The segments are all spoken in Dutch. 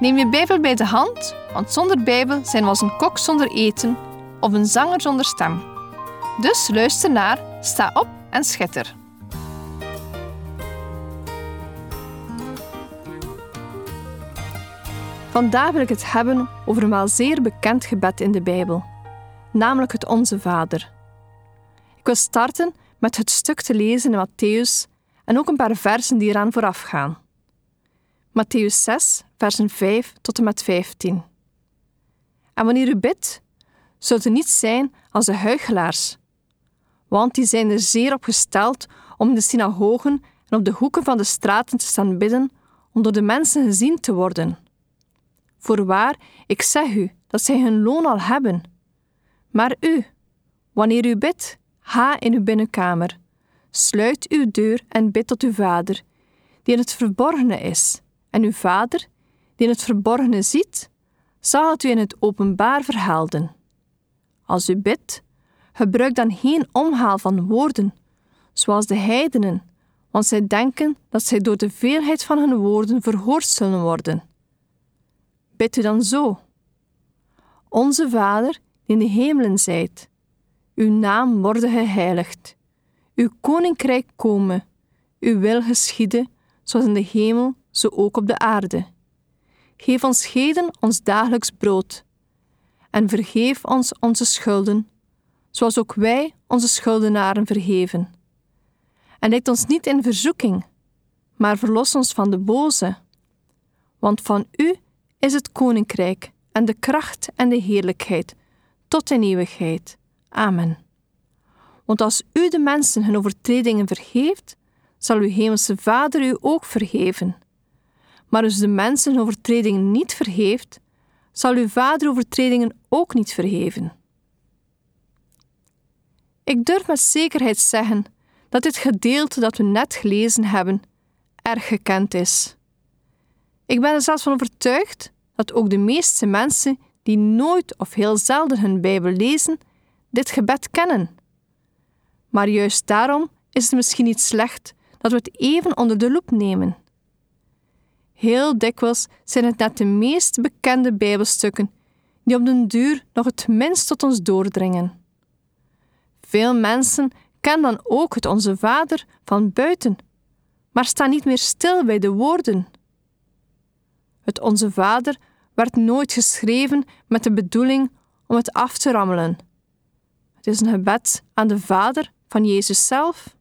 Neem je Bijbel bij de hand, want zonder Bijbel zijn we als een kok zonder eten of een zanger zonder stem. Dus luister naar, sta op en schitter. Vandaag wil ik het hebben over een wel zeer bekend gebed in de Bijbel, namelijk het Onze Vader. Ik wil starten met het stuk te lezen in Matthäus en ook een paar versen die eraan vooraf gaan. Matthäus 6, versen 5 tot en met 15. En wanneer u bidt, zult u niet zijn als de huichelaars, want die zijn er zeer op gesteld om de synagogen en op de hoeken van de straten te staan bidden, om door de mensen gezien te worden. Voorwaar, ik zeg u dat zij hun loon al hebben. Maar u, wanneer u bidt, ga in uw binnenkamer, sluit uw deur en bid tot uw vader, die in het verborgene is en uw Vader, die het verborgene ziet, zal het u in het openbaar verhelden. Als u bidt, gebruik dan geen omhaal van woorden, zoals de heidenen, want zij denken dat zij door de veelheid van hun woorden verhoord zullen worden. Bid u dan zo: Onze Vader, die in de hemelen zijt, uw naam worden geheiligd, uw koninkrijk komen, uw wil geschieden, zoals in de hemel, zo ook op de aarde. Geef ons heden ons dagelijks brood. En vergeef ons onze schulden, zoals ook wij onze schuldenaren vergeven. En leid ons niet in verzoeking, maar verlos ons van de boze. Want van u is het koninkrijk en de kracht en de heerlijkheid tot in eeuwigheid. Amen. Want als u de mensen hun overtredingen vergeeft, zal uw hemelse Vader u ook vergeven. Maar als de mensen overtredingen niet vergeeft, zal uw Vader overtredingen ook niet vergeven. Ik durf met zekerheid zeggen dat dit gedeelte dat we net gelezen hebben erg gekend is. Ik ben er zelfs van overtuigd dat ook de meeste mensen die nooit of heel zelden hun Bijbel lezen, dit gebed kennen. Maar juist daarom is het misschien niet slecht dat we het even onder de loep nemen. Heel dikwijls zijn het net de meest bekende Bijbelstukken die op den duur nog het minst tot ons doordringen. Veel mensen kennen dan ook het Onze Vader van buiten, maar staan niet meer stil bij de woorden. Het Onze Vader werd nooit geschreven met de bedoeling om het af te rammelen. Het is een gebed aan de Vader van Jezus zelf.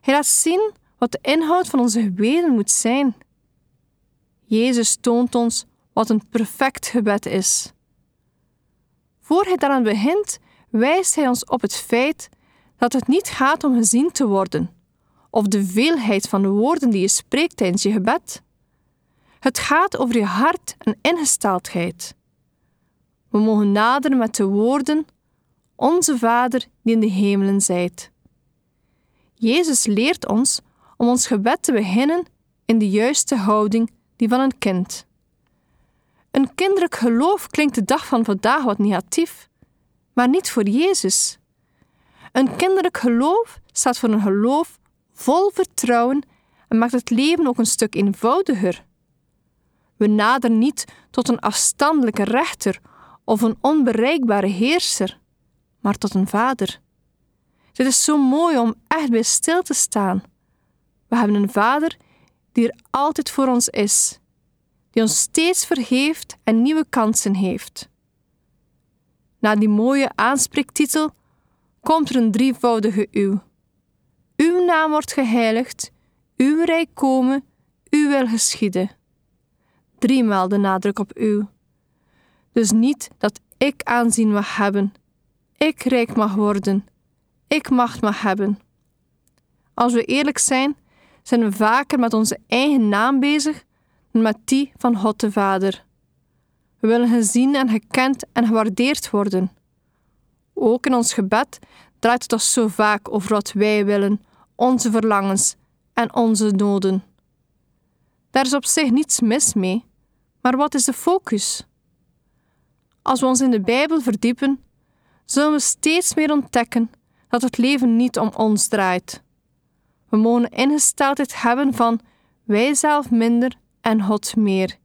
Hij laat zien wat de inhoud van onze gebeden moet zijn. Jezus toont ons wat een perfect gebed is. Voor hij daaraan begint, wijst hij ons op het feit dat het niet gaat om gezien te worden of de veelheid van de woorden die je spreekt tijdens je gebed. Het gaat over je hart en ingesteldheid. We mogen naderen met de woorden: Onze Vader die in de hemelen zijt. Jezus leert ons om ons gebed te beginnen in de juiste houding die van een kind. Een kinderlijk geloof klinkt de dag van vandaag wat negatief, maar niet voor Jezus. Een kinderlijk geloof staat voor een geloof vol vertrouwen en maakt het leven ook een stuk eenvoudiger. We naderen niet tot een afstandelijke rechter of een onbereikbare heerser, maar tot een vader. Dit is zo mooi om echt bij stil te staan. We hebben een vader die er altijd voor ons is, die ons steeds vergeeft en nieuwe kansen heeft. Na die mooie aanspreektitel komt er een drievoudige uw. Uw naam wordt geheiligd, uw rijk komen, uw wil geschieden. Driemaal de nadruk op uw. Dus niet dat ik aanzien mag hebben, ik rijk mag worden, ik macht mag hebben. Als we eerlijk zijn, zijn we vaker met onze eigen naam bezig met die van God de Vader. We willen gezien en gekend en gewaardeerd worden. Ook in ons gebed draait het toch zo vaak over wat wij willen, onze verlangens en onze noden. Daar is op zich niets mis mee, maar wat is de focus? Als we ons in de Bijbel verdiepen, zullen we steeds meer ontdekken dat het leven niet om ons draait. We mogen ingesteldheid hebben van wij zelf minder en God meer.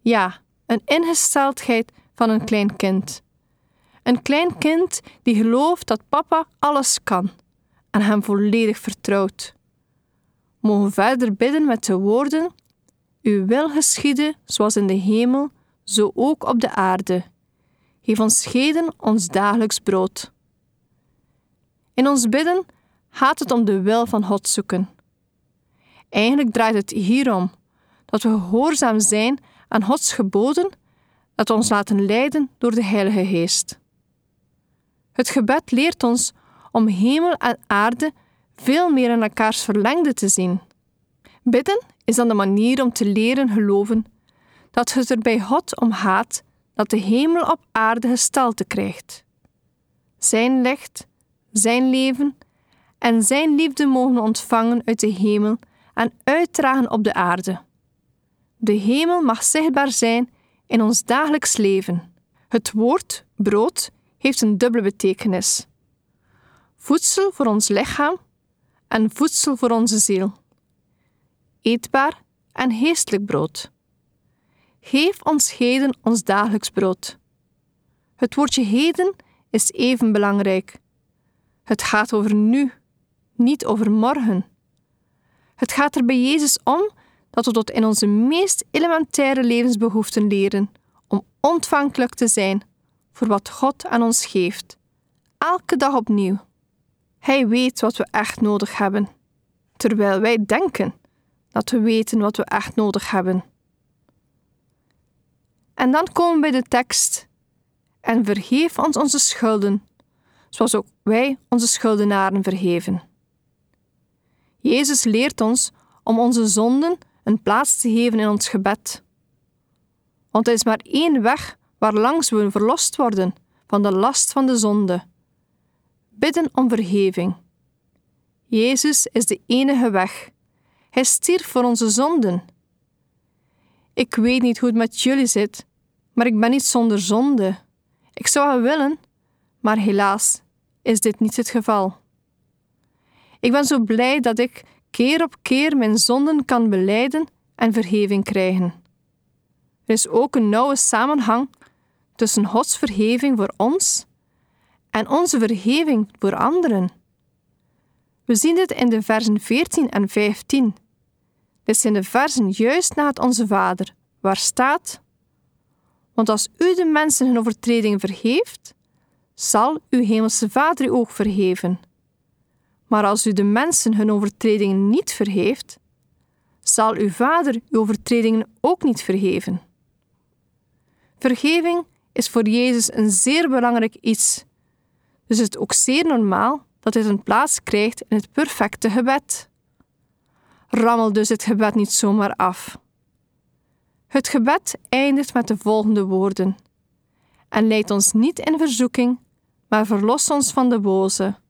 Ja, een ingesteldheid van een klein kind. Een klein kind die gelooft dat papa alles kan en hem volledig vertrouwt. Mogen verder bidden met de woorden: Uw wil geschieden zoals in de hemel, zo ook op de aarde. Geef ons heden ons dagelijks brood. In ons bidden gaat het om de wil van God zoeken. Eigenlijk draait het hierom dat we gehoorzaam zijn aan Gods geboden, dat we ons laten leiden door de Heilige Geest. Het gebed leert ons om hemel en aarde veel meer in elkaars verlengde te zien. Bidden is dan de manier om te leren geloven dat het er bij God om gaat dat de hemel op aarde gestalte krijgt. Zijn licht, zijn leven en zijn liefde mogen ontvangen uit de hemel en uitdragen op de aarde. De hemel mag zichtbaar zijn in ons dagelijks leven. Het woord brood heeft een dubbele betekenis: voedsel voor ons lichaam en voedsel voor onze ziel. Eetbaar en geestelijk brood. Geef ons heden ons dagelijks brood. Het woordje heden is even belangrijk. Het gaat over nu, niet over morgen. Het gaat er bij Jezus om dat we tot in onze meest elementaire levensbehoeften leren om ontvankelijk te zijn voor wat God aan ons geeft, elke dag opnieuw. Hij weet wat we echt nodig hebben, terwijl wij denken dat we weten wat we echt nodig hebben. En dan komen we bij de tekst: En vergeef ons onze schulden, zoals ook wij onze schuldenaren vergeven. Jezus leert ons om onze zonden een plaats te geven in ons gebed. Want er is maar één weg waarlangs we verlost worden van de last van de zonde. Bidden om vergeving. Jezus is de enige weg. Hij stierf voor onze zonden. Ik weet niet hoe het met jullie zit, maar ik ben niet zonder zonde. Ik zou het willen, maar helaas is dit niet het geval. Ik ben zo blij dat ik keer op keer mijn zonden kan beleiden en vergeving krijgen. Er is ook een nauwe samenhang tussen Gods vergeving voor ons en onze vergeving voor anderen. We zien dit in de versen 14 en 15. Dit zijn de versen juist na het Onze Vader, waar staat: Want als u de mensen hun overtredingen vergeeft, zal uw Hemelse Vader u ook vergeven. Maar als u de mensen hun overtredingen niet vergeeft, zal uw Vader uw overtredingen ook niet vergeven. Vergeving is voor Jezus een zeer belangrijk iets. Dus het is ook zeer normaal dat dit een plaats krijgt in het perfecte gebed. Rammel dus het gebed niet zomaar af. Het gebed eindigt met de volgende woorden: En leid ons niet in verzoeking, maar verlos ons van de boze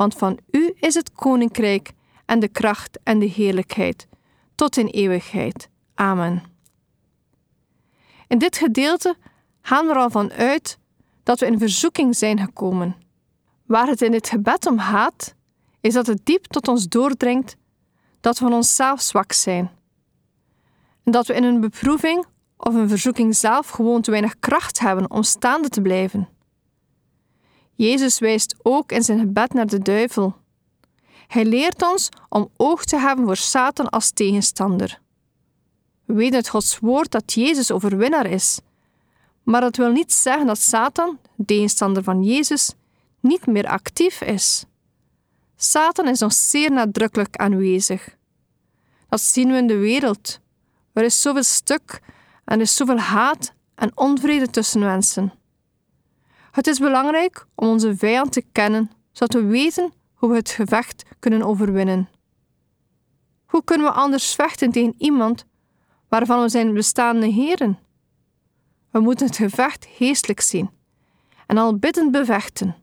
want van u is het koninkrijk en de kracht en de heerlijkheid tot in eeuwigheid. Amen. In dit gedeelte gaan we er al van uit dat we in verzoeking zijn gekomen. Waar het in dit gebed om gaat, is dat het diep tot ons doordringt dat we van onszelf zwak zijn. En dat we in een beproeving of een verzoeking zelf gewoon te weinig kracht hebben om staande te blijven. Jezus wijst ook in zijn gebed naar de duivel. Hij leert ons om oog te hebben voor Satan als tegenstander. We weten uit Gods woord dat Jezus overwinnaar is, maar dat wil niet zeggen dat Satan, de tegenstander van Jezus, niet meer actief is. Satan is nog zeer nadrukkelijk aanwezig. Dat zien we in de wereld. Er is zoveel stuk en er is zoveel haat en onvrede tussen mensen. Het is belangrijk om onze vijand te kennen, zodat we weten hoe we het gevecht kunnen overwinnen. Hoe kunnen we anders vechten tegen iemand waarvan we zijn bestaande heren. We moeten het gevecht geestelijk zien en al biddend bevechten.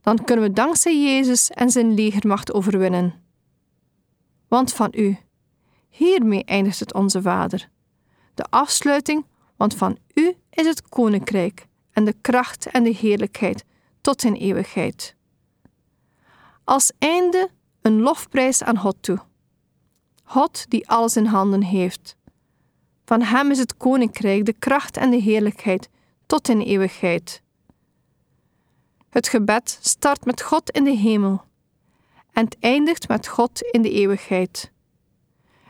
Dan kunnen we dankzij Jezus en zijn legermacht overwinnen. Want van u, hiermee eindigt het onze Vader. De afsluiting, want van u is het koninkrijk en de kracht en de heerlijkheid tot in eeuwigheid. Als einde een lofprijs aan God toe. God die alles in handen heeft. Van Hem is het koninkrijk, de kracht en de heerlijkheid tot in eeuwigheid. Het gebed start met God in de hemel en eindigt met God in de eeuwigheid.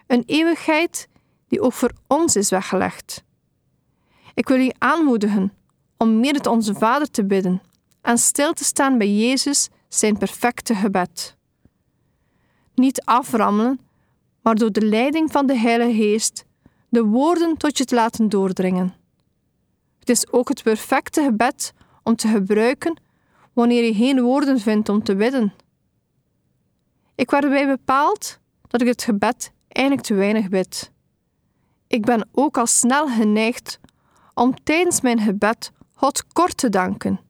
Een eeuwigheid die ook voor ons is weggelegd. Ik wil u aanmoedigen om meer het Onze Vader te bidden en stil te staan bij Jezus, zijn perfecte gebed. Niet aframmelen, maar door de leiding van de Heilige Geest de woorden tot je te laten doordringen. Het is ook het perfecte gebed om te gebruiken wanneer je geen woorden vindt om te bidden. Ik werd erbij bepaald dat ik het gebed eigenlijk te weinig bid. Ik ben ook al snel geneigd om tijdens mijn gebed God kort te danken.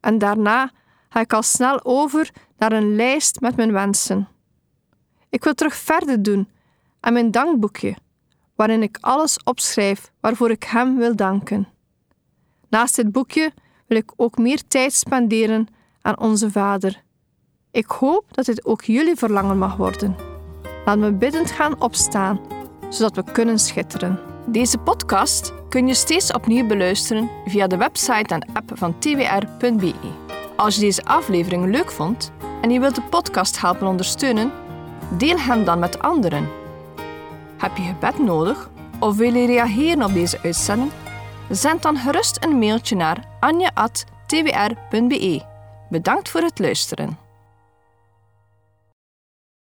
En daarna ga ik al snel over naar een lijst met mijn wensen. Ik wil terug verder doen aan mijn dankboekje, waarin ik alles opschrijf waarvoor ik Hem wil danken. Naast dit boekje wil ik ook meer tijd spenderen aan onze Vader. Ik hoop dat dit ook jullie verlangen mag worden. Laat me biddend gaan opstaan, zodat we kunnen schitteren. Deze podcast kun je steeds opnieuw beluisteren via de website en app van twr.be. Als je deze aflevering leuk vond en je wilt de podcast helpen ondersteunen, deel hem dan met anderen. Heb je gebed nodig of wil je reageren op deze uitzending? Zend dan gerust een mailtje naar anja.twr.be. Bedankt voor het luisteren.